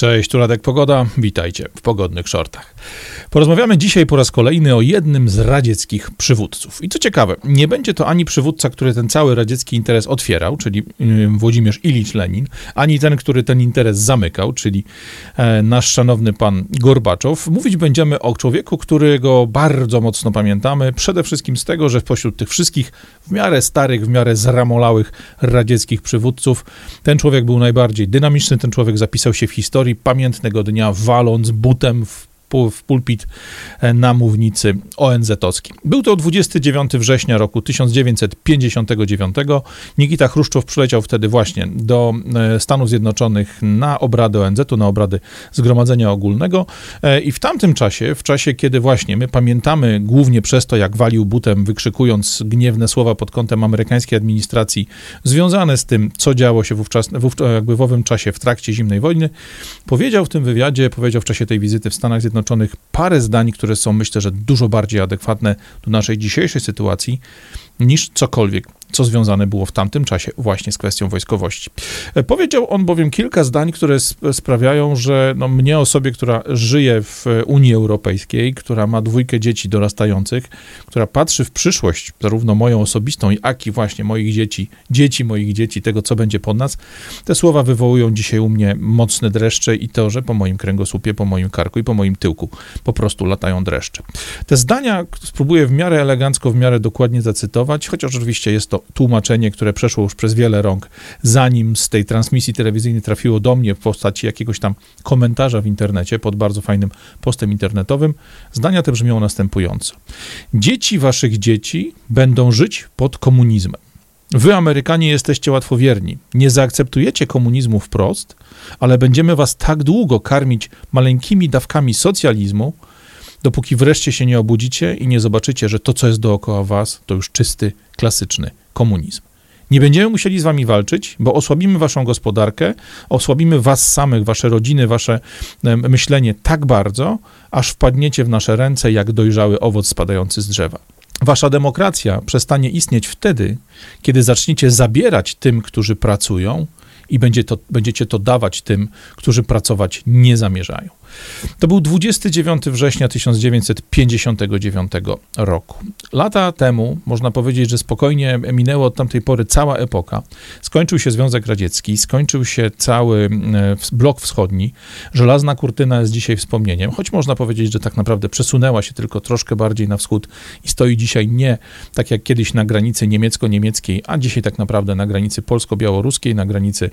Cześć, tu Radek Pogoda, witajcie w Pogodnych Shortach. Porozmawiamy dzisiaj po raz kolejny o jednym z radzieckich przywódców. I co ciekawe, nie będzie to ani przywódca, który ten cały radziecki interes otwierał, czyli Włodzimierz Ilicz Lenin, ani ten, który ten interes zamykał, czyli e, nasz szanowny pan Gorbaczow. Mówić będziemy o człowieku, którego bardzo mocno pamiętamy, przede wszystkim z tego, że spośród tych wszystkich w miarę starych, w miarę zramolałych radzieckich przywódców, ten człowiek był najbardziej dynamiczny, ten człowiek zapisał się w historii, pamiętnego dnia, waląc butem w w pulpit e, na mównicy ONZ-owskiej. Był to 29 września roku 1959. Nikita Chruszczow przyleciał wtedy właśnie do e, Stanów Zjednoczonych na obrady ONZ-u, na obrady Zgromadzenia Ogólnego e, i w tamtym czasie, w czasie, kiedy właśnie my pamiętamy głównie przez to, jak walił butem, wykrzykując gniewne słowa pod kątem amerykańskiej administracji, związane z tym, co działo się wówczas, jakby w owym czasie w trakcie zimnej wojny, powiedział w tym wywiadzie, powiedział w czasie tej wizyty w Stanach Zjednoczonych, Zjednoczonych parę zdań, które są myślę, że dużo bardziej adekwatne do naszej dzisiejszej sytuacji niż cokolwiek, co związane było w tamtym czasie właśnie z kwestią wojskowości. E, powiedział on bowiem kilka zdań, które sprawiają, że no, mnie, osobie, która żyje w Unii Europejskiej, która ma dwójkę dzieci dorastających, która patrzy w przyszłość, zarówno moją osobistą, jak i właśnie moich dzieci, dzieci moich dzieci, tego, co będzie pod nas, te słowa wywołują dzisiaj u mnie mocne dreszcze i to, że po moim kręgosłupie, po moim karku i po moim tyłku po prostu latają dreszcze. Te zdania spróbuję w miarę elegancko, w miarę dokładnie zacytować, chociaż oczywiście jest to tłumaczenie, które przeszło już przez wiele rąk, zanim z tej transmisji telewizyjnej trafiło do mnie w postaci jakiegoś tam komentarza w internecie pod bardzo fajnym postem internetowym. Zdania te brzmią następująco. Dzieci waszych dzieci będą żyć pod komunizmem. Wy, Amerykanie, jesteście łatwowierni. Nie zaakceptujecie komunizmu wprost, ale będziemy was tak długo karmić maleńkimi dawkami socjalizmu, dopóki wreszcie się nie obudzicie i nie zobaczycie, że to, co jest dookoła was, to już czysty, klasyczny komunizm. Nie będziemy musieli z wami walczyć, bo osłabimy waszą gospodarkę, osłabimy was samych, wasze rodziny, wasze myślenie tak bardzo, aż wpadniecie w nasze ręce jak dojrzały owoc spadający z drzewa. Wasza demokracja przestanie istnieć wtedy, kiedy zaczniecie zabierać tym, którzy pracują, i będzie to, będziecie to dawać tym, którzy pracować nie zamierzają. To był 29 września 1959 roku. Lata temu, można powiedzieć, że spokojnie minęło od tamtej pory cała epoka. Skończył się Związek Radziecki, skończył się cały e, blok wschodni. Żelazna kurtyna jest dzisiaj wspomnieniem, choć można powiedzieć, że tak naprawdę przesunęła się tylko troszkę bardziej na wschód i stoi dzisiaj nie tak jak kiedyś na granicy niemiecko-niemieckiej, a dzisiaj tak naprawdę na granicy polsko-białoruskiej, na granicy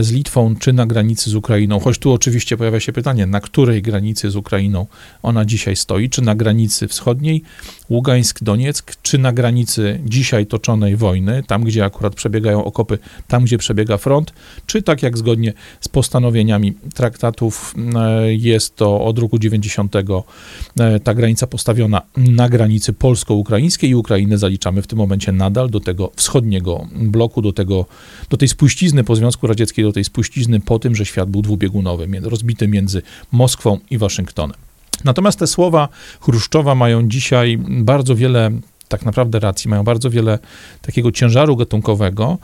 z Litwą czy na granicy z Ukrainą. Choć tu oczywiście pojawia się pytanie, na której granicy z Ukrainą ona dzisiaj stoi, czy na granicy wschodniej, Ługańsk, Donieck, czy na granicy dzisiaj toczonej wojny, tam gdzie akurat przebiegają okopy, tam gdzie przebiega front, czy tak jak zgodnie z postanowieniami traktatów e, jest to od roku 90 e, ta granica postawiona na granicy polsko-ukraińskiej i Ukrainę zaliczamy w tym momencie nadal do tego wschodniego bloku, do, tego, do tej spuścizny po Związku Radzieckim, do tej spuścizny po tym, że świat był dwubiegunowy, rozbity między Moskwą i Waszyngtonem. Natomiast te słowa Chruszczowa mają dzisiaj bardzo wiele tak naprawdę racji, mają bardzo wiele takiego ciężaru gatunkowego,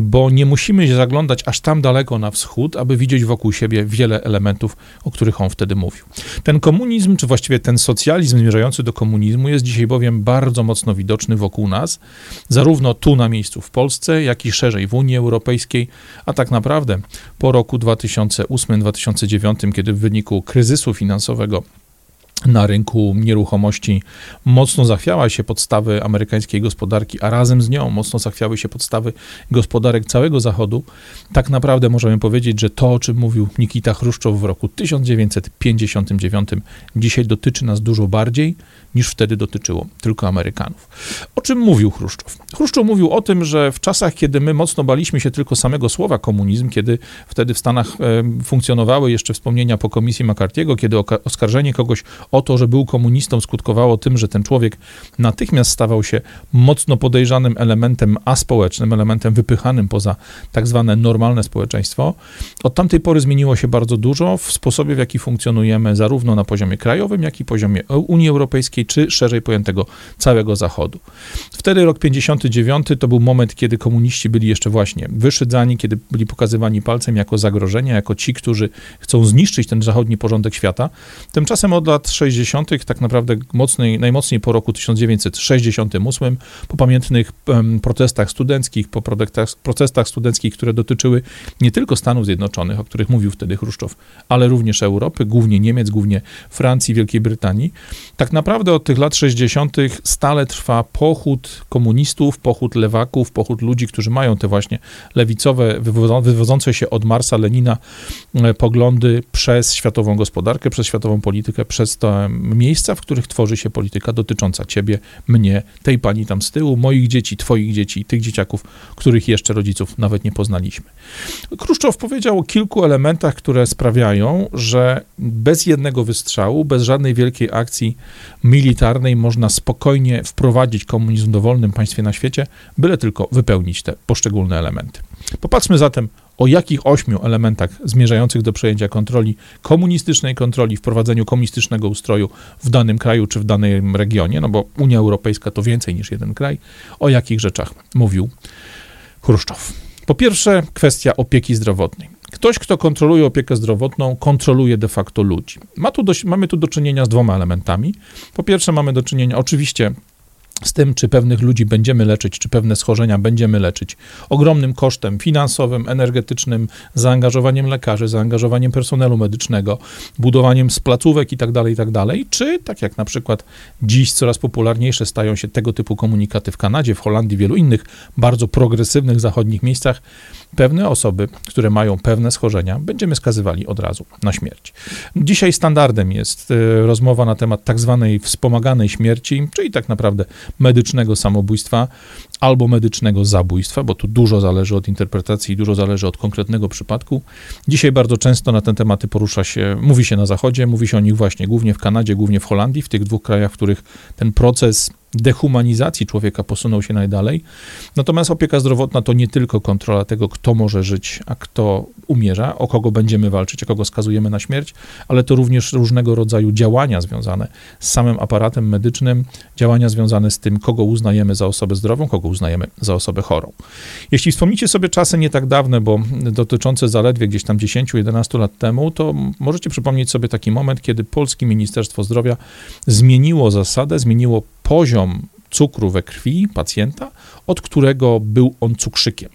bo nie musimy się zaglądać aż tam daleko na wschód, aby widzieć wokół siebie wiele elementów, o których on wtedy mówił. Ten komunizm, czy właściwie ten socjalizm zmierzający do komunizmu jest dzisiaj bowiem bardzo mocno widoczny wokół nas, zarówno tu na miejscu w Polsce, jak i szerzej w Unii Europejskiej, a tak naprawdę po roku 2008-2009, kiedy w wyniku kryzysu finansowego na rynku nieruchomości mocno zachwiała się podstawy amerykańskiej gospodarki, a razem z nią mocno zachwiały się podstawy gospodarek całego Zachodu, tak naprawdę możemy powiedzieć, że to, o czym mówił Nikita Chruszczow w roku 1959, dzisiaj dotyczy nas dużo bardziej niż wtedy dotyczyło tylko Amerykanów. O czym mówił Chruszczow? Chruszczow mówił o tym, że w czasach, kiedy my mocno baliśmy się tylko samego słowa komunizm, kiedy wtedy w Stanach e, funkcjonowały jeszcze wspomnienia po komisji McCarthy'ego, kiedy oskarżenie kogoś o to, że był komunistą, skutkowało tym, że ten człowiek natychmiast stawał się mocno podejrzanym elementem aspołecznym, elementem wypychanym poza tak zwane normalne społeczeństwo. Od tamtej pory zmieniło się bardzo dużo w sposobie, w jaki funkcjonujemy zarówno na poziomie krajowym, jak i poziomie Unii Europejskiej, czy szerzej pojętego całego Zachodu. Wtedy rok 59 to był moment, kiedy komuniści byli jeszcze właśnie wyszydzani, kiedy byli pokazywani palcem jako zagrożenie, jako ci, którzy chcą zniszczyć ten zachodni porządek świata. Tymczasem od lat 60., tak naprawdę mocnej, najmocniej po roku 1968, po pamiętnych protestach studenckich, po protestach, protestach studenckich, które dotyczyły nie tylko Stanów Zjednoczonych, o których mówił wtedy Chruszczow, ale również Europy, głównie Niemiec, głównie Francji, Wielkiej Brytanii. Tak naprawdę od tych lat 60. stale trwa pochód komunistów, pochód lewaków, pochód ludzi, którzy mają te właśnie lewicowe, wywodzące się od Marsa Lenina e, poglądy przez światową gospodarkę, przez światową politykę, przez miejsca, w których tworzy się polityka dotycząca ciebie, mnie, tej pani tam z tyłu, moich dzieci, twoich dzieci, tych dzieciaków, których jeszcze rodziców nawet nie poznaliśmy. Kruszczow powiedział o kilku elementach, które sprawiają, że bez jednego wystrzału, bez żadnej wielkiej akcji militarnej można spokojnie wprowadzić komunizm w dowolnym państwie na świecie, byle tylko wypełnić te poszczególne elementy. Popatrzmy zatem, o jakich ośmiu elementach zmierzających do przejęcia kontroli, komunistycznej kontroli, wprowadzeniu komunistycznego ustroju w danym kraju czy w danym regionie, no bo Unia Europejska to więcej niż jeden kraj, o jakich rzeczach mówił Chruszczow. Po pierwsze, kwestia opieki zdrowotnej. Ktoś, kto kontroluje opiekę zdrowotną, kontroluje de facto ludzi. Ma tu mamy tu do czynienia z dwoma elementami. Po pierwsze, mamy do czynienia oczywiście z tym, czy pewnych ludzi będziemy leczyć, czy pewne schorzenia będziemy leczyć, ogromnym kosztem finansowym, energetycznym, zaangażowaniem lekarzy, zaangażowaniem personelu medycznego, budowaniem z placówek itd., tak itd., tak czy tak jak na przykład dziś coraz popularniejsze stają się tego typu komunikaty w Kanadzie, w Holandii, wielu innych bardzo progresywnych zachodnich miejscach, pewne osoby, które mają pewne schorzenia, będziemy skazywali od razu na śmierć. Dzisiaj standardem jest y, rozmowa na temat tak zwanej wspomaganej śmierci, czyli tak naprawdę medycznego samobójstwa albo medycznego zabójstwa, bo tu dużo zależy od interpretacji, dużo zależy od konkretnego przypadku. Dzisiaj bardzo często na te tematy porusza się, mówi się na Zachodzie, mówi się o nich właśnie głównie w Kanadzie, głównie w Holandii, w tych dwóch krajach, w których ten proces dehumanizacji człowieka posunął się najdalej. Natomiast opieka zdrowotna to nie tylko kontrola tego, kto może żyć, a kto umierza, o kogo będziemy walczyć, a kogo skazujemy na śmierć, ale to również różnego rodzaju działania związane z samym aparatem medycznym, działania związane z tym, kogo uznajemy za osobę zdrową, kogo uznajemy za osobę chorą. Jeśli wspomnicie sobie czasy nie tak dawne, bo dotyczące zaledwie gdzieś tam 10-11 lat temu, to możecie przypomnieć sobie taki moment, kiedy polskie Ministerstwo Zdrowia zmieniło zasadę, zmieniło poziom cukru we krwi pacjenta, od którego był on cukrzykiem.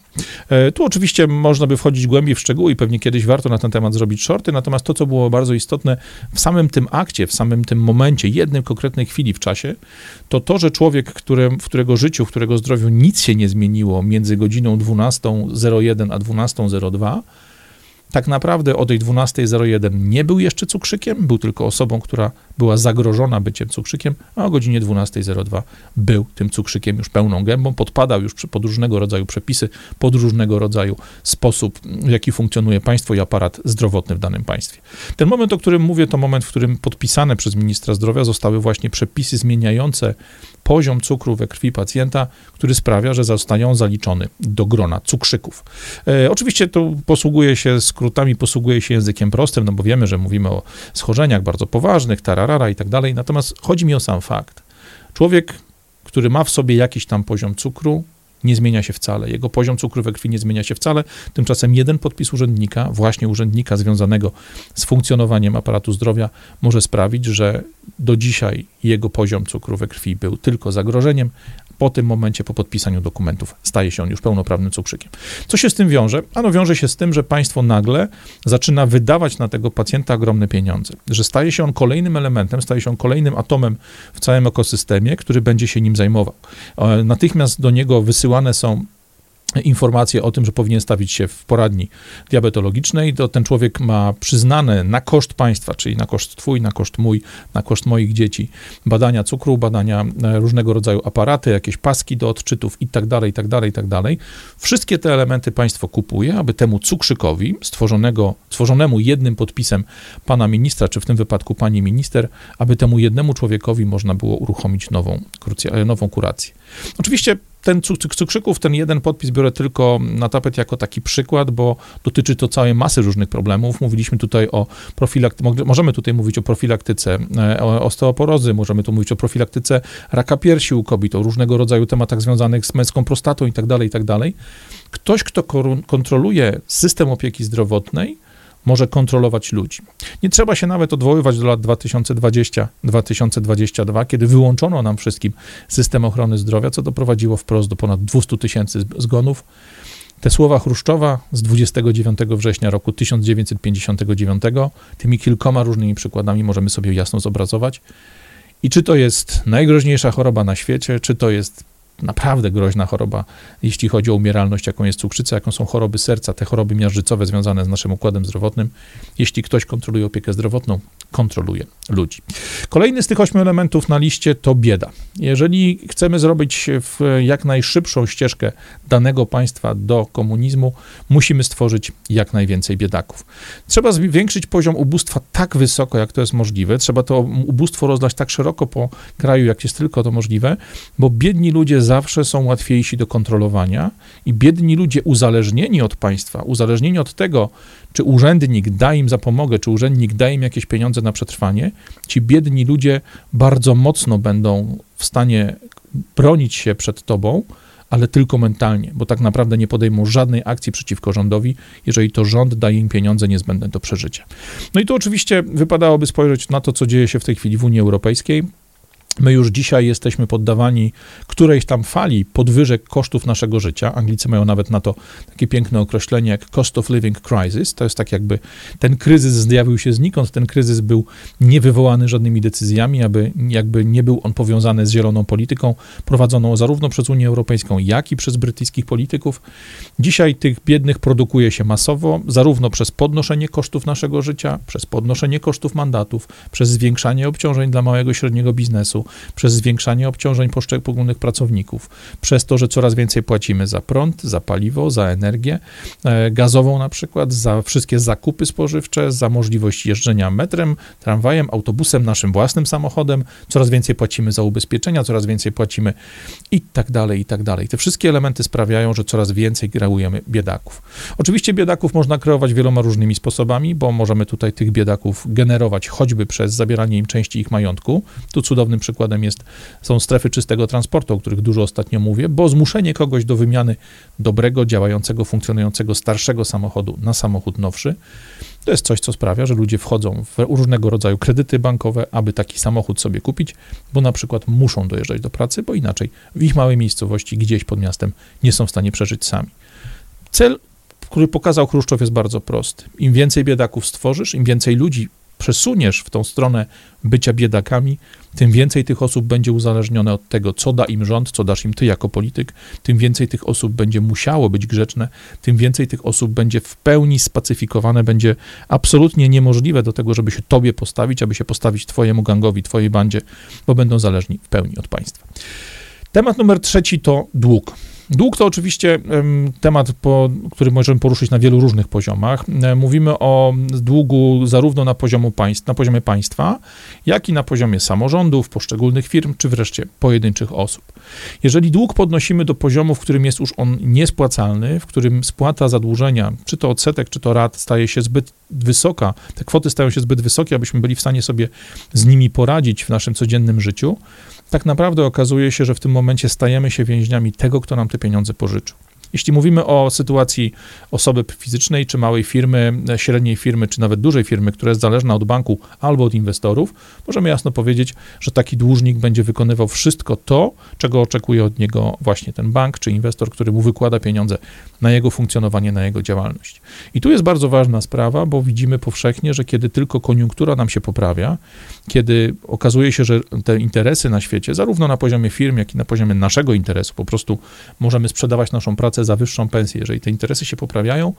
E, tu oczywiście można by wchodzić głębiej w szczegóły i pewnie kiedyś warto na ten temat zrobić shorty, natomiast to, co było bardzo istotne w samym tym akcie, w samym tym momencie, jednej konkretnej chwili w czasie, to to, że człowiek, który, w którego życiu, w którego zdrowiu nic się nie zmieniło między godziną 12.01 a 12.02, tak naprawdę o tej 12.01 nie był jeszcze cukrzykiem, był tylko osobą, która była zagrożona byciem cukrzykiem, a o godzinie 12.02 był tym cukrzykiem już pełną gębą, podpadał już pod różnego rodzaju przepisy, pod różnego rodzaju sposób, w jaki funkcjonuje państwo i aparat zdrowotny w danym państwie. Ten moment, o którym mówię, to moment, w którym podpisane przez ministra zdrowia zostały właśnie przepisy zmieniające poziom cukru we krwi pacjenta, który sprawia, że zostanie on zaliczony do grona cukrzyków. E, oczywiście to posługuje się skrótami, posługuje się językiem prostym, no bo wiemy, że mówimy o schorzeniach bardzo poważnych, i tak dalej, natomiast chodzi mi o sam fakt. Człowiek, który ma w sobie jakiś tam poziom cukru, nie zmienia się wcale. Jego poziom cukru we krwi nie zmienia się wcale. Tymczasem jeden podpis urzędnika, właśnie urzędnika związanego z funkcjonowaniem aparatu zdrowia, może sprawić, że do dzisiaj jego poziom cukru we krwi był tylko zagrożeniem, po tym momencie, po podpisaniu dokumentów, staje się on już pełnoprawnym cukrzykiem. Co się z tym wiąże? Ano wiąże się z tym, że państwo nagle zaczyna wydawać na tego pacjenta ogromne pieniądze, że staje się on kolejnym elementem, staje się on kolejnym atomem w całym ekosystemie, który będzie się nim zajmował. E, natychmiast do niego wysyłane są informację o tym, że powinien stawić się w poradni diabetologicznej, to ten człowiek ma przyznane na koszt państwa, czyli na koszt twój, na koszt mój, na koszt moich dzieci, badania cukru, badania e, różnego rodzaju aparaty, jakieś paski do odczytów tak dalej, i tak dalej, i tak dalej. Wszystkie te elementy państwo kupuje, aby temu cukrzykowi, stworzonego, stworzonemu jednym podpisem pana ministra, czy w tym wypadku pani minister, aby temu jednemu człowiekowi można było uruchomić nową, nową kurację. Oczywiście ten cukrzyków, ten jeden podpis biorę tylko na tapet jako taki przykład, bo dotyczy to całej masy różnych problemów. Mówiliśmy tutaj o profilaktyce, możemy tutaj mówić o profilaktyce e, osteoporozy, możemy tu mówić o profilaktyce raka piersi u kobiet, o różnego rodzaju tematach związanych z męską prostatą i tak dalej, i tak. Ktoś, kto kontroluje system opieki zdrowotnej, może kontrolować ludzi. Nie trzeba się nawet odwoływać do lat 2020-2022, kiedy wyłączono nam wszystkim system ochrony zdrowia, co doprowadziło wprost do ponad 200 tysięcy zgonów. Te słowa Chruszczowa z 29 września roku 1959, tymi kilkoma różnymi przykładami możemy sobie jasno zobrazować. I czy to jest najgroźniejsza choroba na świecie, czy to jest naprawdę groźna choroba, jeśli chodzi o umieralność, jaką jest cukrzyca, jaką są choroby serca, te choroby miażdżycowe związane z naszym układem zdrowotnym. Jeśli ktoś kontroluje opiekę zdrowotną, kontroluje ludzi. Kolejny z tych ośmiu elementów na liście to bieda. Jeżeli chcemy zrobić jak najszybszą ścieżkę danego państwa do komunizmu, musimy stworzyć jak najwięcej biedaków. Trzeba zwiększyć poziom ubóstwa tak wysoko, jak to jest możliwe. Trzeba to ubóstwo rozlać tak szeroko po kraju, jak jest tylko to możliwe, bo biedni ludzie zawsze są łatwiejsi do kontrolowania i biedni ludzie uzależnieni od państwa, uzależnieni od tego, czy urzędnik da im zapomogę, czy urzędnik da im jakieś pieniądze na przetrwanie, ci biedni ludzie bardzo mocno będą w stanie bronić się przed tobą, ale tylko mentalnie, bo tak naprawdę nie podejmą żadnej akcji przeciwko rządowi, jeżeli to rząd daje im pieniądze niezbędne do przeżycia. No i tu oczywiście wypadałoby spojrzeć na to, co dzieje się w tej chwili w Unii Europejskiej. My już dzisiaj jesteśmy poddawani którejś tam fali podwyżek kosztów naszego życia. Anglicy mają nawet na to takie piękne określenie jak cost of living crisis. To jest tak jakby ten kryzys zjawił się znikąd, ten kryzys był niewywołany żadnymi decyzjami, aby jakby nie był on powiązany z zieloną polityką prowadzoną zarówno przez Unię Europejską, jak i przez brytyjskich polityków. Dzisiaj tych biednych produkuje się masowo, zarówno przez podnoszenie kosztów naszego życia, przez podnoszenie kosztów mandatów, przez zwiększanie obciążeń dla małego i średniego biznesu, przez zwiększanie obciążeń poszczególnych pracowników, przez to, że coraz więcej płacimy za prąd, za paliwo, za energię e, gazową na przykład, za wszystkie zakupy spożywcze, za możliwość jeżdżenia metrem, tramwajem, autobusem, naszym własnym samochodem, coraz więcej płacimy za ubezpieczenia, coraz więcej płacimy i tak dalej, i tak dalej. Te wszystkie elementy sprawiają, że coraz więcej kreujemy biedaków. Oczywiście biedaków można kreować wieloma różnymi sposobami, bo możemy tutaj tych biedaków generować choćby przez zabieranie im części ich majątku. Tu cudownym przykładem jest, są strefy czystego transportu, o których dużo ostatnio mówię, bo zmuszenie kogoś do wymiany dobrego, działającego, funkcjonującego starszego samochodu na samochód nowszy, to jest coś, co sprawia, że ludzie wchodzą w różnego rodzaju kredyty bankowe, aby taki samochód sobie kupić, bo na przykład muszą dojeżdżać do pracy, bo inaczej w ich małej miejscowości, gdzieś pod miastem, nie są w stanie przeżyć sami. Cel, który pokazał Chruszczow, jest bardzo prosty. Im więcej biedaków stworzysz, im więcej ludzi przesuniesz w tą stronę bycia biedakami, tym więcej tych osób będzie uzależnione od tego, co da im rząd, co dasz im ty jako polityk, tym więcej tych osób będzie musiało być grzeczne, tym więcej tych osób będzie w pełni spacyfikowane, będzie absolutnie niemożliwe do tego, żeby się tobie postawić, aby się postawić twojemu gangowi, twojej bandzie, bo będą zależni w pełni od państwa. Temat numer trzeci to dług. Dług to oczywiście temat, po, który możemy poruszyć na wielu różnych poziomach. E, mówimy o długu zarówno na, poziomu państw, na poziomie państwa, jak i na poziomie samorządów, poszczególnych firm, czy wreszcie pojedynczych osób. Jeżeli dług podnosimy do poziomu, w którym jest już on niespłacalny, w którym spłata zadłużenia, czy to odsetek, czy to rat, staje się zbyt wysoka, te kwoty stają się zbyt wysokie, abyśmy byli w stanie sobie z nimi poradzić w naszym codziennym życiu, tak naprawdę okazuje się, że w tym momencie stajemy się więźniami tego, kto nam te pieniądze pożyczył. Jeśli mówimy o sytuacji osoby fizycznej, czy małej firmy, średniej firmy, czy nawet dużej firmy, która jest zależna od banku albo od inwestorów, możemy jasno powiedzieć, że taki dłużnik będzie wykonywał wszystko to, czego oczekuje od niego właśnie ten bank czy inwestor, który mu wykłada pieniądze na jego funkcjonowanie, na jego działalność. I tu jest bardzo ważna sprawa, bo widzimy powszechnie, że kiedy tylko koniunktura nam się poprawia, kiedy okazuje się, że te interesy na świecie, zarówno na poziomie firm, jak i na poziomie naszego interesu, po prostu możemy sprzedawać naszą pracę pracę za wyższą pensję, jeżeli te interesy się poprawiają,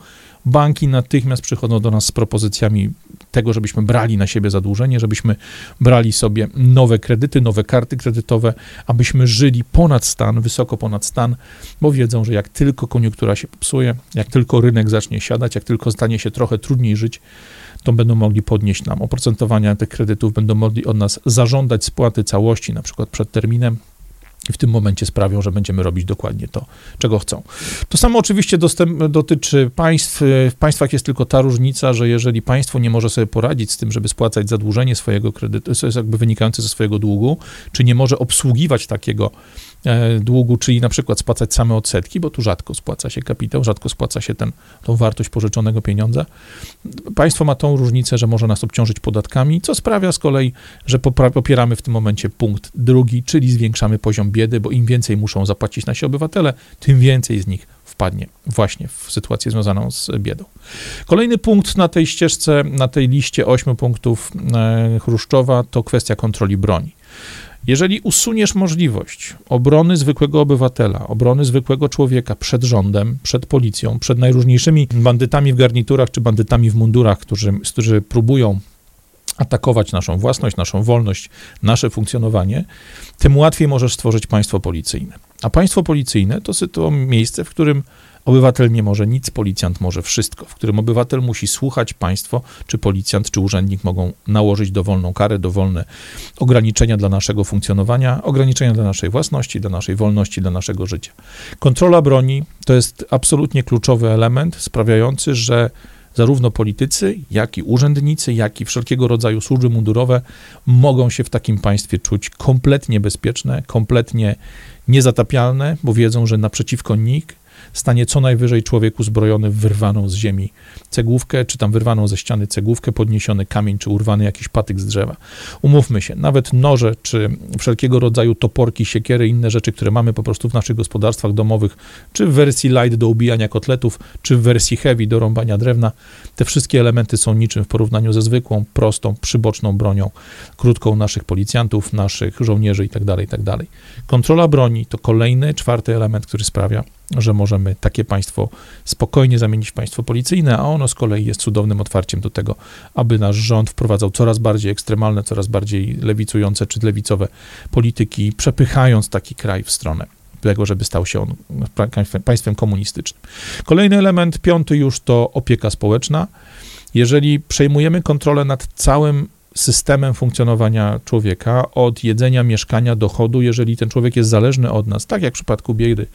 banki natychmiast przychodzą do nas z propozycjami tego, żebyśmy brali na siebie zadłużenie, żebyśmy brali sobie nowe kredyty, nowe karty kredytowe, abyśmy żyli ponad stan, wysoko ponad stan, bo wiedzą, że jak tylko koniunktura się popsuje, jak tylko rynek zacznie siadać, jak tylko stanie się trochę trudniej żyć, to będą mogli podnieść nam oprocentowania tych kredytów, będą mogli od nas zażądać spłaty całości, na przykład przed terminem, w tym momencie sprawią, że będziemy robić dokładnie to, czego chcą. To samo oczywiście dostęp, dotyczy państw. W państwach jest tylko ta różnica, że jeżeli państwo nie może sobie poradzić z tym, żeby spłacać zadłużenie swojego kredytu, jakby wynikające ze swojego długu, czy nie może obsługiwać takiego długu, czyli na przykład spłacać same odsetki, bo tu rzadko spłaca się kapitał, rzadko spłaca się ten, tą wartość pożyczonego pieniądza. Państwo ma tą różnicę, że może nas obciążyć podatkami, co sprawia z kolei, że popieramy w tym momencie punkt drugi, czyli zwiększamy poziom biedy, bo im więcej muszą zapłacić nasi obywatele, tym więcej z nich wpadnie właśnie w sytuację związaną z biedą. Kolejny punkt na tej ścieżce, na tej liście ośmiu punktów e, Chruszczowa to kwestia kontroli broni. Jeżeli usuniesz możliwość obrony zwykłego obywatela, obrony zwykłego człowieka przed rządem, przed policją, przed najróżniejszymi bandytami w garniturach czy bandytami w mundurach, którzy, którzy próbują atakować naszą własność, naszą wolność, nasze funkcjonowanie, tym łatwiej możesz stworzyć państwo policyjne. A państwo policyjne to, to miejsce, w którym Obywatel nie może nic, policjant może wszystko, w którym obywatel musi słuchać państwo, czy policjant, czy urzędnik mogą nałożyć dowolną karę, dowolne ograniczenia dla naszego funkcjonowania, ograniczenia dla naszej własności, dla naszej wolności, dla naszego życia. Kontrola broni to jest absolutnie kluczowy element sprawiający, że zarówno politycy, jak i urzędnicy, jak i wszelkiego rodzaju służby mundurowe mogą się w takim państwie czuć kompletnie bezpieczne, kompletnie niezatapialne, bo wiedzą, że naprzeciwko nich stanie co najwyżej człowiek uzbrojony wyrwaną z ziemi cegłówkę, czy tam wyrwaną ze ściany cegłówkę, podniesiony kamień, czy urwany jakiś patyk z drzewa. Umówmy się, nawet noże, czy wszelkiego rodzaju toporki, siekiery, inne rzeczy, które mamy po prostu w naszych gospodarstwach domowych, czy w wersji light do ubijania kotletów, czy w wersji heavy do rąbania drewna, te wszystkie elementy są niczym w porównaniu ze zwykłą, prostą, przyboczną bronią, krótką naszych policjantów, naszych żołnierzy itd., tak itd. Tak Kontrola broni to kolejny, czwarty element, który sprawia, że możemy takie państwo spokojnie zamienić w państwo policyjne, a ono z kolei jest cudownym otwarciem do tego, aby nasz rząd wprowadzał coraz bardziej ekstremalne, coraz bardziej lewicujące czy lewicowe polityki, przepychając taki kraj w stronę tego, żeby stał się on państwem komunistycznym. Kolejny element, piąty już, to opieka społeczna. Jeżeli przejmujemy kontrolę nad całym systemem funkcjonowania człowieka, od jedzenia, mieszkania, dochodu, jeżeli ten człowiek jest zależny od nas, tak jak w przypadku biedy,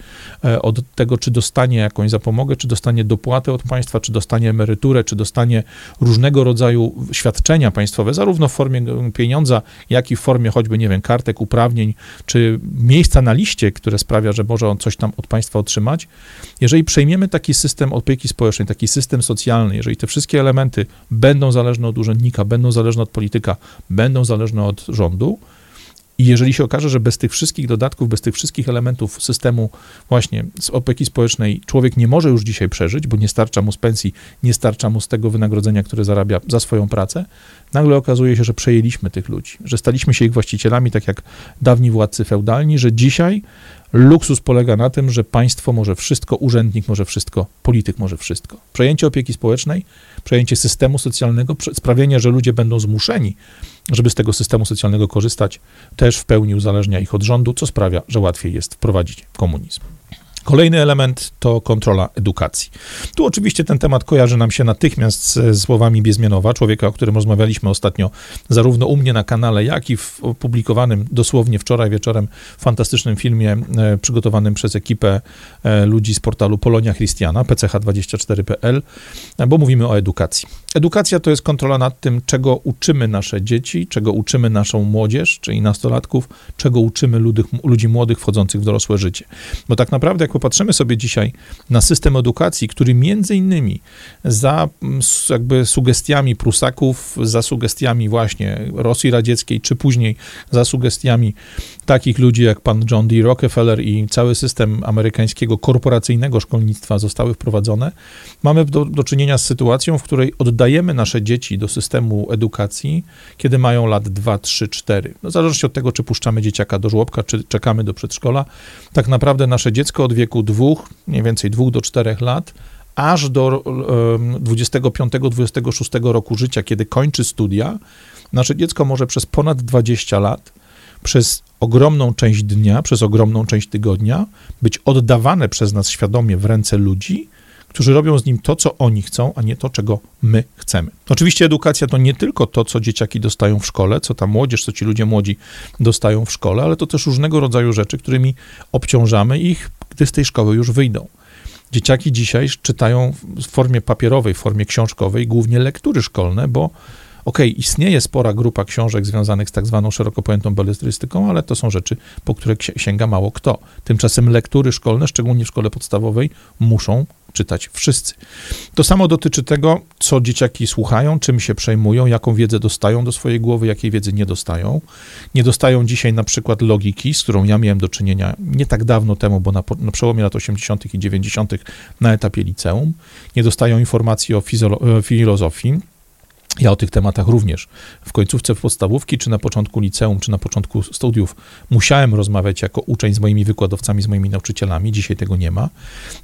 e, od tego, czy dostanie jakąś zapomogę, czy dostanie dopłatę od państwa, czy dostanie emeryturę, czy dostanie różnego rodzaju świadczenia państwowe, zarówno w formie pieniądza, jak i w formie choćby, nie wiem, kartek, uprawnień, czy miejsca na liście, które sprawia, że może on coś tam od państwa otrzymać. Jeżeli przejmiemy taki system opieki społecznej, taki system socjalny, jeżeli te wszystkie elementy będą zależne od urzędnika, będą zależne od polityki, polityka będą zależne od rządu. I jeżeli się okaże, że bez tych wszystkich dodatków, bez tych wszystkich elementów systemu właśnie z opieki społecznej człowiek nie może już dzisiaj przeżyć, bo nie starcza mu z pensji, nie starcza mu z tego wynagrodzenia, które zarabia za swoją pracę, nagle okazuje się, że przejęliśmy tych ludzi, że staliśmy się ich właścicielami, tak jak dawni władcy feudalni, że dzisiaj luksus polega na tym, że państwo może wszystko, urzędnik może wszystko, polityk może wszystko. Przejęcie opieki społecznej, przejęcie systemu socjalnego, sprawienie, że ludzie będą zmuszeni, żeby z tego systemu socjalnego korzystać, też w pełni uzależnia ich od rządu, co sprawia, że łatwiej jest wprowadzić komunizm. Kolejny element to kontrola edukacji. Tu oczywiście ten temat kojarzy nam się natychmiast z słowami Biezmianowa, człowieka, o którym rozmawialiśmy ostatnio, zarówno u mnie na kanale, jak i w opublikowanym dosłownie wczoraj wieczorem fantastycznym filmie e, przygotowanym przez ekipę e, ludzi z portalu Polonia Christiana, pch24.pl, e, bo mówimy o edukacji. Edukacja to jest kontrola nad tym, czego uczymy nasze dzieci, czego uczymy naszą młodzież, czyli nastolatków, czego uczymy ludzi, ludzi młodych wchodzących w dorosłe życie. Bo tak naprawdę, jak popatrzymy sobie dzisiaj na system edukacji, który między innymi za mm, jakby sugestiami Prusaków, za sugestiami właśnie Rosji Radzieckiej, czy później za sugestiami takich ludzi jak pan John D. Rockefeller i cały system amerykańskiego korporacyjnego szkolnictwa zostały wprowadzone, mamy do, do czynienia z sytuacją, w której oddajemy nasze dzieci do systemu edukacji, kiedy mają lat 2, 3, 4. No, w zależności od tego, czy puszczamy dzieciaka do żłobka, czy czekamy do przedszkola, tak naprawdę nasze dziecko od wieku wieku dwóch, mniej więcej dwóch do czterech lat, aż do 25-26 roku życia, kiedy kończy studia, nasze dziecko może przez ponad 20 lat, przez ogromną część dnia, przez ogromną część tygodnia być oddawane przez nas świadomie w ręce ludzi, którzy robią z nim to, co oni chcą, a nie to, czego my chcemy. Oczywiście edukacja to nie tylko to, co dzieciaki dostają w szkole, co ta młodzież, co ci ludzie młodzi dostają w szkole, ale to też różnego rodzaju rzeczy, którymi obciążamy ich, gdy z tej szkoły już wyjdą. Dzieciaki dzisiaj czytają w formie papierowej, w formie książkowej głównie lektury szkolne, bo okej, okay, istnieje spora grupa książek związanych z tak zwaną szeroko pojętą belletrystyką, ale to są rzeczy, po które sięga mało kto. Tymczasem lektury szkolne, szczególnie w szkole podstawowej, muszą czytać wszyscy. To samo dotyczy tego, co dzieciaki słuchają, czym się przejmują, jaką wiedzę dostają do swojej głowy, jakiej wiedzy nie dostają. Nie dostają dzisiaj na przykład logiki, z którą ja miałem do czynienia nie tak dawno temu, bo na, na przełomie lat 80. i 90. na etapie liceum. Nie dostają informacji o filozofii ja o tych tematach również w końcówce podstawówki, czy na początku liceum, czy na początku studiów musiałem rozmawiać jako uczeń z moimi wykładowcami, z moimi nauczycielami. Dzisiaj tego nie ma.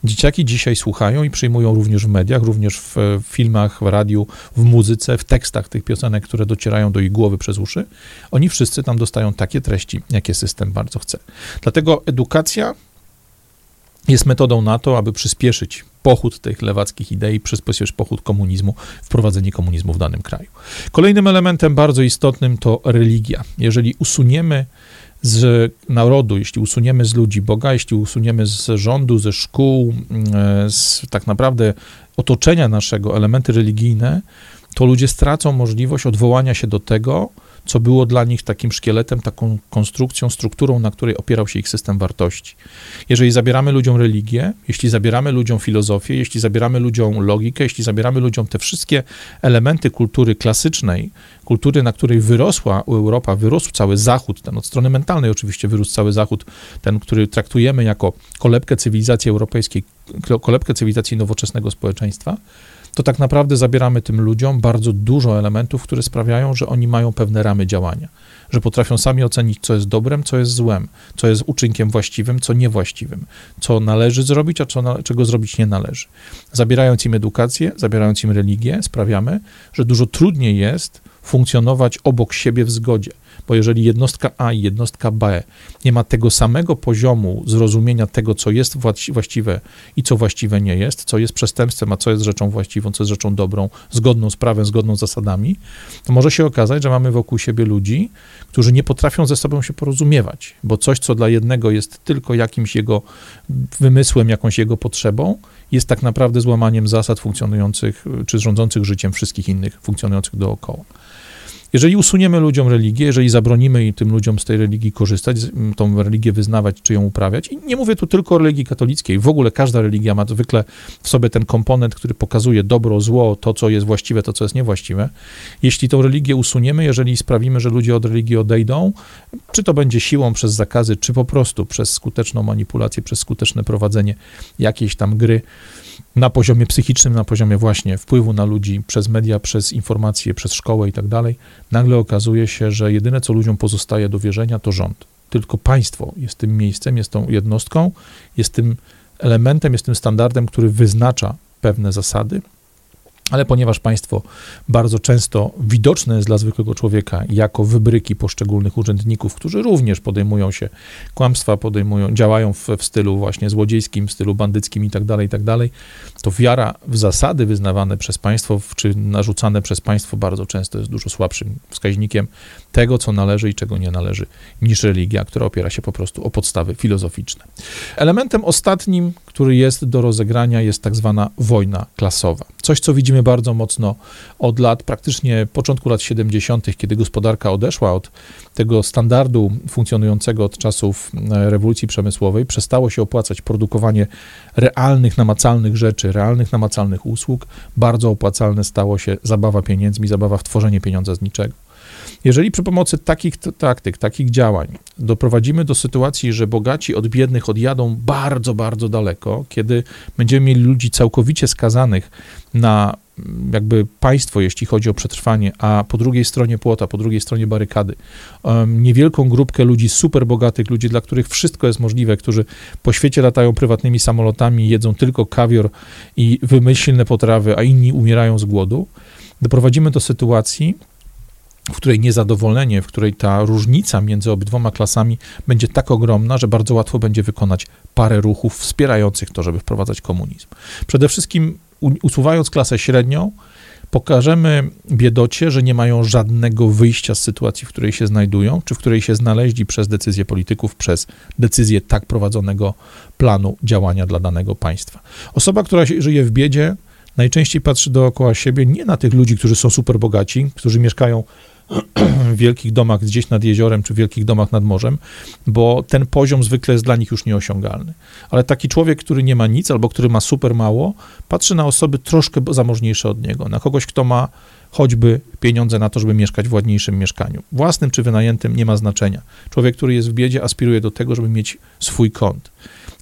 Dzieciaki dzisiaj słuchają i przyjmują również w mediach, również w filmach, w radiu, w muzyce, w tekstach tych piosenek, które docierają do ich głowy przez uszy. Oni wszyscy tam dostają takie treści, jakie system bardzo chce. Dlatego edukacja jest metodą na to, aby przyspieszyć pochód tych lewackich idei, przyspieszyć pochód komunizmu, wprowadzenie komunizmu w danym kraju. Kolejnym elementem bardzo istotnym to religia. Jeżeli usuniemy z narodu, jeśli usuniemy z ludzi Boga, jeśli usuniemy z rządu, ze szkół, e, z tak naprawdę otoczenia naszego elementy religijne, to ludzie stracą możliwość odwołania się do tego, co było dla nich takim szkieletem, taką konstrukcją, strukturą, na której opierał się ich system wartości. Jeżeli zabieramy ludziom religię, jeśli zabieramy ludziom filozofię, jeśli zabieramy ludziom logikę, jeśli zabieramy ludziom te wszystkie elementy kultury klasycznej, kultury, na której wyrosła Europa, wyrósł cały Zachód, ten od strony mentalnej oczywiście wyrósł cały Zachód, ten, który traktujemy jako kolebkę cywilizacji europejskiej, kolebkę cywilizacji nowoczesnego społeczeństwa, to tak naprawdę zabieramy tym ludziom bardzo dużo elementów, które sprawiają, że oni mają pewne ramy działania, że potrafią sami ocenić, co jest dobrem, co jest złem, co jest uczynkiem właściwym, co niewłaściwym, co należy zrobić, a co czego zrobić nie należy. Zabierając im edukację, zabierając im religię, sprawiamy, że dużo trudniej jest funkcjonować obok siebie w zgodzie. Bo jeżeli jednostka A i jednostka B nie ma tego samego poziomu zrozumienia tego, co jest właściwe i co właściwe nie jest, co jest przestępstwem, a co jest rzeczą właściwą, co jest rzeczą dobrą, zgodną z prawem, zgodną z zasadami, to może się okazać, że mamy wokół siebie ludzi, którzy nie potrafią ze sobą się porozumiewać, bo coś, co dla jednego jest tylko jakimś jego wymysłem, jakąś jego potrzebą, jest tak naprawdę złamaniem zasad funkcjonujących czy rządzących życiem wszystkich innych funkcjonujących dookoła. Jeżeli usuniemy ludziom religię, jeżeli zabronimy tym ludziom z tej religii korzystać, tą religię wyznawać czy ją uprawiać, i nie mówię tu tylko o religii katolickiej, w ogóle każda religia ma zwykle w sobie ten komponent, który pokazuje dobro, zło, to, co jest właściwe, to, co jest niewłaściwe. Jeśli tą religię usuniemy, jeżeli sprawimy, że ludzie od religii odejdą, czy to będzie siłą przez zakazy, czy po prostu przez skuteczną manipulację, przez skuteczne prowadzenie jakiejś tam gry, na poziomie psychicznym, na poziomie właśnie wpływu na ludzi przez media, przez informacje, przez szkołę i tak dalej, nagle okazuje się, że jedyne, co ludziom pozostaje do wierzenia, to rząd. Tylko państwo jest tym miejscem, jest tą jednostką, jest tym elementem, jest tym standardem, który wyznacza pewne zasady, ale ponieważ państwo bardzo często widoczne jest dla zwykłego człowieka jako wybryki poszczególnych urzędników, którzy również podejmują się kłamstwa, podejmują, działają w, w stylu właśnie złodziejskim, w stylu bandyckim i tak dalej, i tak to wiara w zasady wyznawane przez państwo, czy narzucane przez państwo bardzo często jest dużo słabszym wskaźnikiem tego, co należy i czego nie należy, niż religia, która opiera się po prostu o podstawy filozoficzne. Elementem ostatnim, który jest do rozegrania, jest tak zwana wojna klasowa. Coś, co widzimy bardzo mocno od lat, praktycznie początku lat 70., kiedy gospodarka odeszła od tego standardu funkcjonującego od czasów e, rewolucji przemysłowej, przestało się opłacać produkowanie realnych, namacalnych rzeczy, realnych, namacalnych usług. Bardzo opłacalne stało się zabawa pieniędzmi, zabawa w tworzenie pieniądza z niczego. Jeżeli przy pomocy takich taktyk, takich działań doprowadzimy do sytuacji, że bogaci od biednych odjadą bardzo, bardzo daleko, kiedy będziemy mieli ludzi całkowicie skazanych na jakby państwo, jeśli chodzi o przetrwanie, a po drugiej stronie płota, po drugiej stronie barykady, niewielką grupkę ludzi super bogatych, ludzi, dla których wszystko jest możliwe, którzy po świecie latają prywatnymi samolotami, jedzą tylko kawior i wymyślne potrawy, a inni umierają z głodu, doprowadzimy do sytuacji, w której niezadowolenie, w której ta różnica między obydwoma klasami będzie tak ogromna, że bardzo łatwo będzie wykonać parę ruchów wspierających to, żeby wprowadzać komunizm. Przede wszystkim usuwając klasę średnią, pokażemy biedocie, że nie mają żadnego wyjścia z sytuacji, w której się znajdują, czy w której się znaleźli przez decyzje polityków, przez decyzję tak prowadzonego planu działania dla danego państwa. Osoba, która żyje w biedzie, najczęściej patrzy dookoła siebie nie na tych ludzi, którzy są super bogaci, którzy mieszkają w wielkich domach gdzieś nad jeziorem, czy w wielkich domach nad morzem, bo ten poziom zwykle jest dla nich już nieosiągalny. Ale taki człowiek, który nie ma nic, albo który ma super mało, patrzy na osoby troszkę zamożniejsze od niego, na kogoś, kto ma choćby pieniądze na to, żeby mieszkać w ładniejszym mieszkaniu. Własnym czy wynajętym nie ma znaczenia. Człowiek, który jest w biedzie, aspiruje do tego, żeby mieć swój kąt.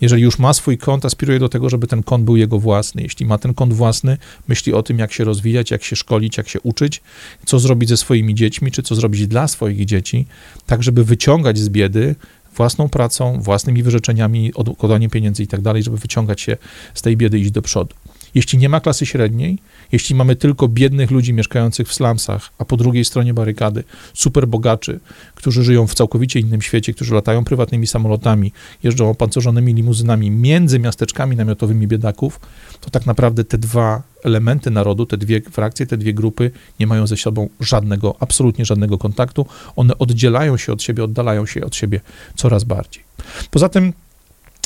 Jeżeli już ma swój kąt, aspiruje do tego, żeby ten kąt był jego własny. Jeśli ma ten kąt własny, myśli o tym, jak się rozwijać, jak się szkolić, jak się uczyć, co zrobić ze swoimi dziećmi, czy co zrobić dla swoich dzieci, tak żeby wyciągać z biedy własną pracą, własnymi wyrzeczeniami, odkładaniem pieniędzy i tak dalej, żeby wyciągać się z tej biedy i iść do przodu. Jeśli nie ma klasy średniej, jeśli mamy tylko biednych ludzi mieszkających w slumsach, a po drugiej stronie barykady super bogaczy, którzy żyją w całkowicie innym świecie, którzy latają prywatnymi samolotami, jeżdżą opancerzonymi limuzynami między miasteczkami namiotowymi biedaków, to tak naprawdę te dwa elementy narodu, te dwie frakcje, te dwie grupy nie mają ze sobą żadnego, absolutnie żadnego kontaktu. One oddzielają się od siebie, oddalają się od siebie coraz bardziej. Poza tym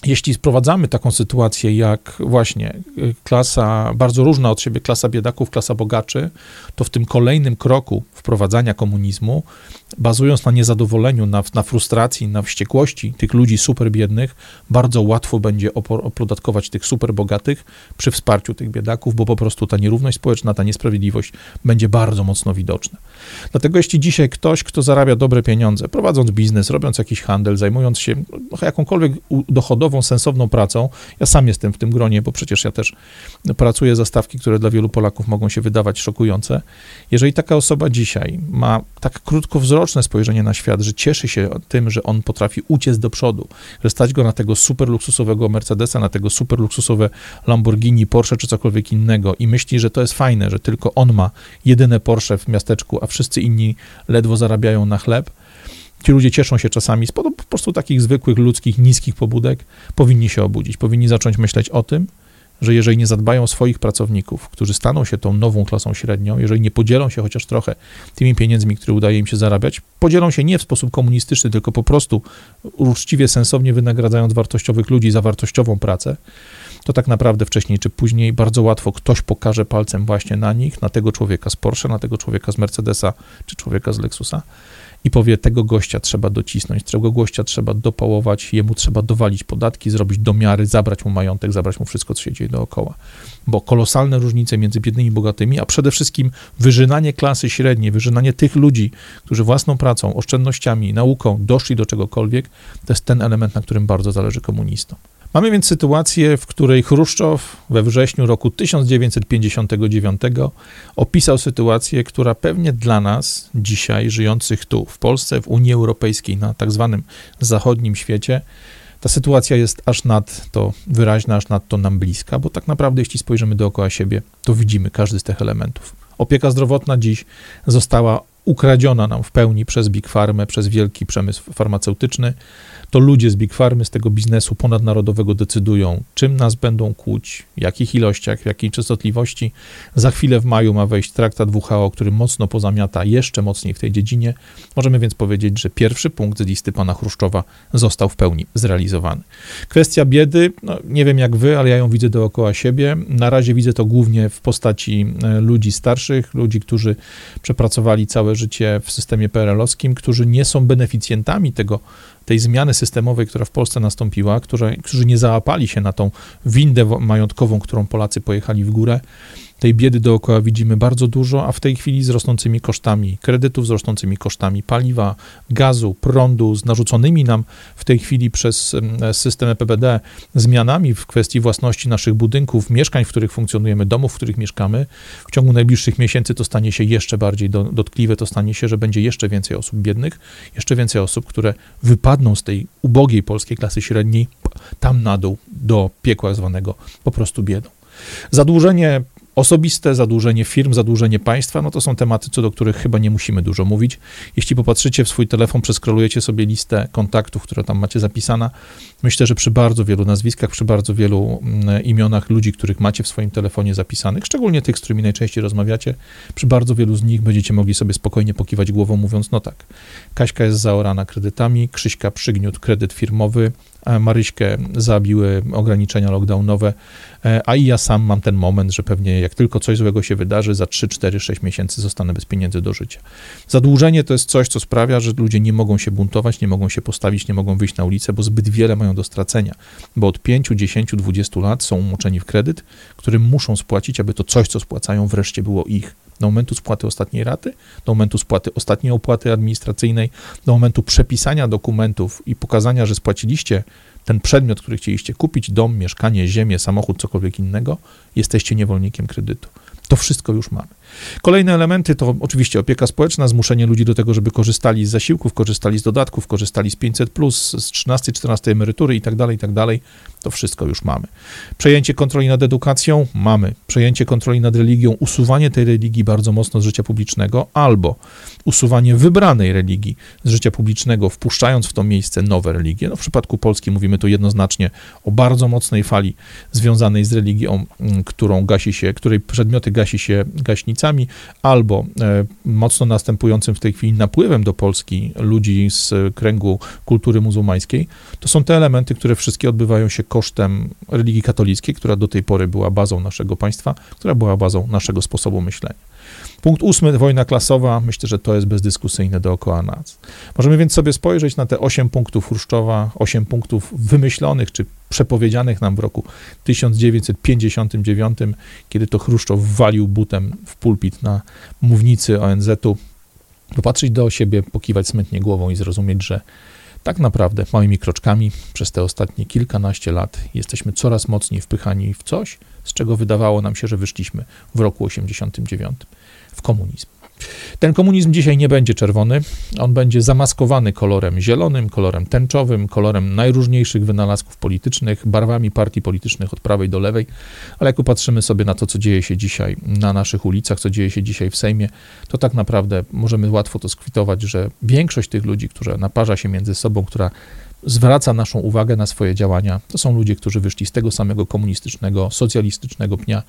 jeśli sprowadzamy taką sytuację jak właśnie y, klasa, bardzo różna od siebie klasa biedaków, klasa bogaczy, to w tym kolejnym kroku wprowadzania komunizmu, bazując na niezadowoleniu, na, na frustracji, na wściekłości tych ludzi super biednych, bardzo łatwo będzie opodatkować tych super bogatych przy wsparciu tych biedaków, bo po prostu ta nierówność społeczna, ta niesprawiedliwość będzie bardzo mocno widoczna. Dlatego jeśli dzisiaj ktoś, kto zarabia dobre pieniądze, prowadząc biznes, robiąc jakiś handel, zajmując się no, jakąkolwiek dochodową, sensowną pracą, ja sam jestem w tym gronie, bo przecież ja też pracuję za stawki, które dla wielu Polaków mogą się wydawać szokujące. Jeżeli taka osoba dzisiaj ma tak krótkowzroczne spojrzenie na świat, że cieszy się tym, że on potrafi uciec do przodu, że stać go na tego super luksusowego Mercedesa, na tego super luksusowe Lamborghini, Porsche czy cokolwiek innego i myśli, że to jest fajne, że tylko on ma jedyne Porsche w miasteczku, a wszyscy inni ledwo zarabiają na chleb, ci ludzie cieszą się czasami z po prostu takich zwykłych, ludzkich, niskich pobudek, powinni się obudzić, powinni zacząć myśleć o tym, że jeżeli nie zadbają o swoich pracowników, którzy staną się tą nową klasą średnią, jeżeli nie podzielą się chociaż trochę tymi pieniędzmi, które udaje im się zarabiać, podzielą się nie w sposób komunistyczny, tylko po prostu uczciwie, sensownie wynagradzając wartościowych ludzi za wartościową pracę, to tak naprawdę wcześniej czy później bardzo łatwo ktoś pokaże palcem właśnie na nich, na tego człowieka z Porsche, na tego człowieka z Mercedesa czy człowieka z Lexusa i powie, tego gościa trzeba docisnąć, tego gościa trzeba dopałować, jemu trzeba dowalić podatki, zrobić domiary, zabrać mu majątek, zabrać mu wszystko, co się dzieje dookoła. Bo kolosalne różnice między biednymi i bogatymi, a przede wszystkim wyżynanie klasy średniej, wyżynanie tych ludzi, którzy własną pracą, oszczędnościami, nauką doszli do czegokolwiek, to jest ten element, na którym bardzo zależy komunistom. Mamy więc sytuację, w której Chruszczow we wrześniu roku 1959 opisał sytuację, która pewnie dla nas dzisiaj żyjących tu w Polsce, w Unii Europejskiej, na tak zwanym zachodnim świecie, ta sytuacja jest aż nadto wyraźna, aż nadto nam bliska, bo tak naprawdę, jeśli spojrzymy dookoła siebie, to widzimy każdy z tych elementów. Opieka zdrowotna dziś została ukradziona nam w pełni przez Big Pharma, przez wielki przemysł farmaceutyczny to ludzie z Big Farmy, z tego biznesu ponadnarodowego decydują, czym nas będą kłuć, w jakich ilościach, w jakiej częstotliwości. Za chwilę w maju ma wejść traktat WHO, który mocno pozamiata jeszcze mocniej w tej dziedzinie. Możemy więc powiedzieć, że pierwszy punkt z listy pana Chruszczowa został w pełni zrealizowany. Kwestia biedy, no, nie wiem jak wy, ale ja ją widzę dookoła siebie. Na razie widzę to głównie w postaci e, ludzi starszych, ludzi, którzy przepracowali całe życie w systemie PRL-owskim, którzy nie są beneficjentami tego tej zmiany systemowej, która w Polsce nastąpiła, które, którzy nie załapali się na tą windę majątkową, którą Polacy pojechali w górę, Tej biedy dookoła widzimy bardzo dużo, a w tej chwili z rosnącymi kosztami kredytów, z rosnącymi kosztami paliwa, gazu, prądu, z narzuconymi nam w tej chwili przez system EPBD zmianami w kwestii własności naszych budynków, mieszkań, w których funkcjonujemy, domów, w których mieszkamy, w ciągu najbliższych miesięcy to stanie się jeszcze bardziej do, dotkliwe, to stanie się, że będzie jeszcze więcej osób biednych, jeszcze więcej osób, które wypadną z tej ubogiej polskiej klasy średniej tam na dół do piekła zwanego po prostu biedą. Zadłużenie Osobiste zadłużenie firm, zadłużenie państwa, no to są tematy, co do których chyba nie musimy dużo mówić. Jeśli popatrzycie w swój telefon, przeskrolujecie sobie listę kontaktów, które tam macie zapisana, myślę, że przy bardzo wielu nazwiskach, przy bardzo wielu mm, imionach ludzi, których macie w swoim telefonie zapisanych, szczególnie tych, z którymi najczęściej rozmawiacie, przy bardzo wielu z nich będziecie mogli sobie spokojnie pokiwać głową, mówiąc, no tak, Kaśka jest zaorana kredytami, Krzyśka przygniótł kredyt firmowy, Maryśkę zabiły ograniczenia lockdownowe, e, a i ja sam mam ten moment, że pewnie jak tylko coś złego się wydarzy, za 3, 4, 6 miesięcy zostanę bez pieniędzy do życia. Zadłużenie to jest coś, co sprawia, że ludzie nie mogą się buntować, nie mogą się postawić, nie mogą wyjść na ulicę, bo zbyt wiele mają do stracenia, bo od 5, 10, 20 lat są umoczeni w kredyt, który muszą spłacić, aby to coś, co spłacają, wreszcie było ich do momentu spłaty ostatniej raty, do momentu spłaty ostatniej opłaty administracyjnej, do momentu przepisania dokumentów i pokazania, że spłaciliście ten przedmiot, który chcieliście kupić, dom, mieszkanie, ziemię, samochód, cokolwiek innego, jesteście niewolnikiem kredytu. To wszystko już mamy. Kolejne elementy to oczywiście opieka społeczna, zmuszenie ludzi do tego, żeby korzystali z zasiłków, korzystali z dodatków, korzystali z 500, z 13, 14 emerytury itd., tak itd. Tak to wszystko już mamy. Przejęcie kontroli nad edukacją mamy. Przejęcie kontroli nad religią, usuwanie tej religii bardzo mocno z życia publicznego, albo usuwanie wybranej religii z życia publicznego, wpuszczając w to miejsce nowe religie. No, w przypadku Polski mówimy tu jednoznacznie o bardzo mocnej fali związanej z religią, mm, którą gasi się, której przedmioty gasi się gaśnicami, albo e, mocno następującym w tej chwili napływem do Polski ludzi z kręgu kultury muzułmańskiej. To są te elementy, które wszystkie odbywają się kosztem religii katolickiej, która do tej pory była bazą naszego państwa, która była bazą naszego sposobu myślenia. Punkt ósmy, wojna klasowa. Myślę, że to jest bezdyskusyjne dookoła nas. Możemy więc sobie spojrzeć na te osiem punktów Chruszczowa, osiem punktów wymyślonych czy przepowiedzianych nam w roku 1959, kiedy to Chruszczow walił butem w pulpit na mównicy ONZ-u, popatrzeć do siebie, pokiwać smętnie głową i zrozumieć, że tak naprawdę małymi kroczkami przez te ostatnie kilkanaście lat jesteśmy coraz mocniej wpychani w coś, z czego wydawało nam się, że wyszliśmy w roku 89 w komunizm. Ten komunizm dzisiaj nie będzie czerwony, on będzie zamaskowany kolorem zielonym, kolorem tęczowym, kolorem najróżniejszych wynalazków politycznych, barwami partii politycznych od prawej do lewej, ale jak popatrzymy sobie na to, co dzieje się dzisiaj na naszych ulicach, co dzieje się dzisiaj w Sejmie, to tak naprawdę możemy łatwo to skwitować, że większość tych ludzi, która naparza się między sobą, która zwraca naszą uwagę na swoje działania. To są ludzie, którzy wyszli z tego samego komunistycznego, socjalistycznego pnia.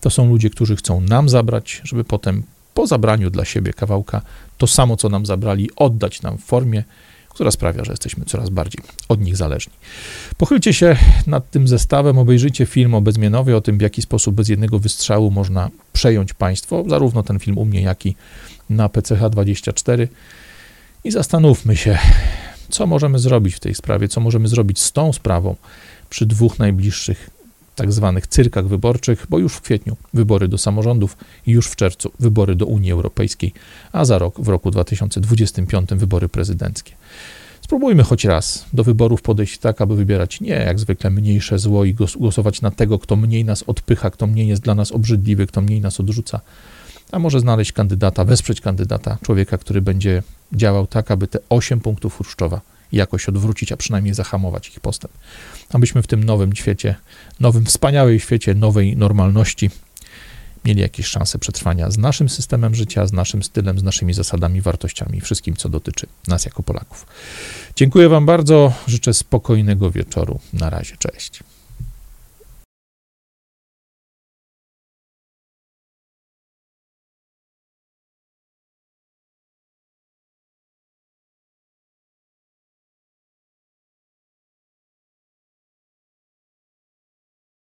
To są ludzie, którzy chcą nam zabrać, żeby potem po zabraniu dla siebie kawałka to samo, co nam zabrali, oddać nam w formie, która sprawia, że jesteśmy coraz bardziej od nich zależni. Pochylcie się nad tym zestawem, obejrzyjcie film o Bezmienowie, o tym, w jaki sposób bez jednego wystrzału można przejąć państwo, zarówno ten film u mnie, jak i na PCH24 i zastanówmy się, co możemy zrobić w tej sprawie, co możemy zrobić z tą sprawą przy dwóch najbliższych tak zwanych cyrkach wyborczych, bo już w kwietniu wybory do samorządów już w czerwcu wybory do Unii Europejskiej, a za rok, w roku 2025 wybory prezydenckie. Spróbujmy choć raz do wyborów podejść tak, aby wybierać nie jak zwykle mniejsze zło i głosować na tego, kto mniej nas odpycha, kto mniej jest dla nas obrzydliwy, kto mniej nas odrzuca, a może znaleźć kandydata, wesprzeć kandydata, człowieka, który będzie działał tak, aby te 8 punktów Chruszczowa jakoś odwrócić, a przynajmniej zahamować ich postęp. Abyśmy w tym nowym świecie, nowym wspaniałym świecie nowej normalności mieli jakieś szanse przetrwania z naszym systemem życia, z naszym stylem, z naszymi zasadami, wartościami, wszystkim, co dotyczy nas jako Polaków. Dziękuję Wam bardzo, życzę spokojnego wieczoru. Na razie, cześć.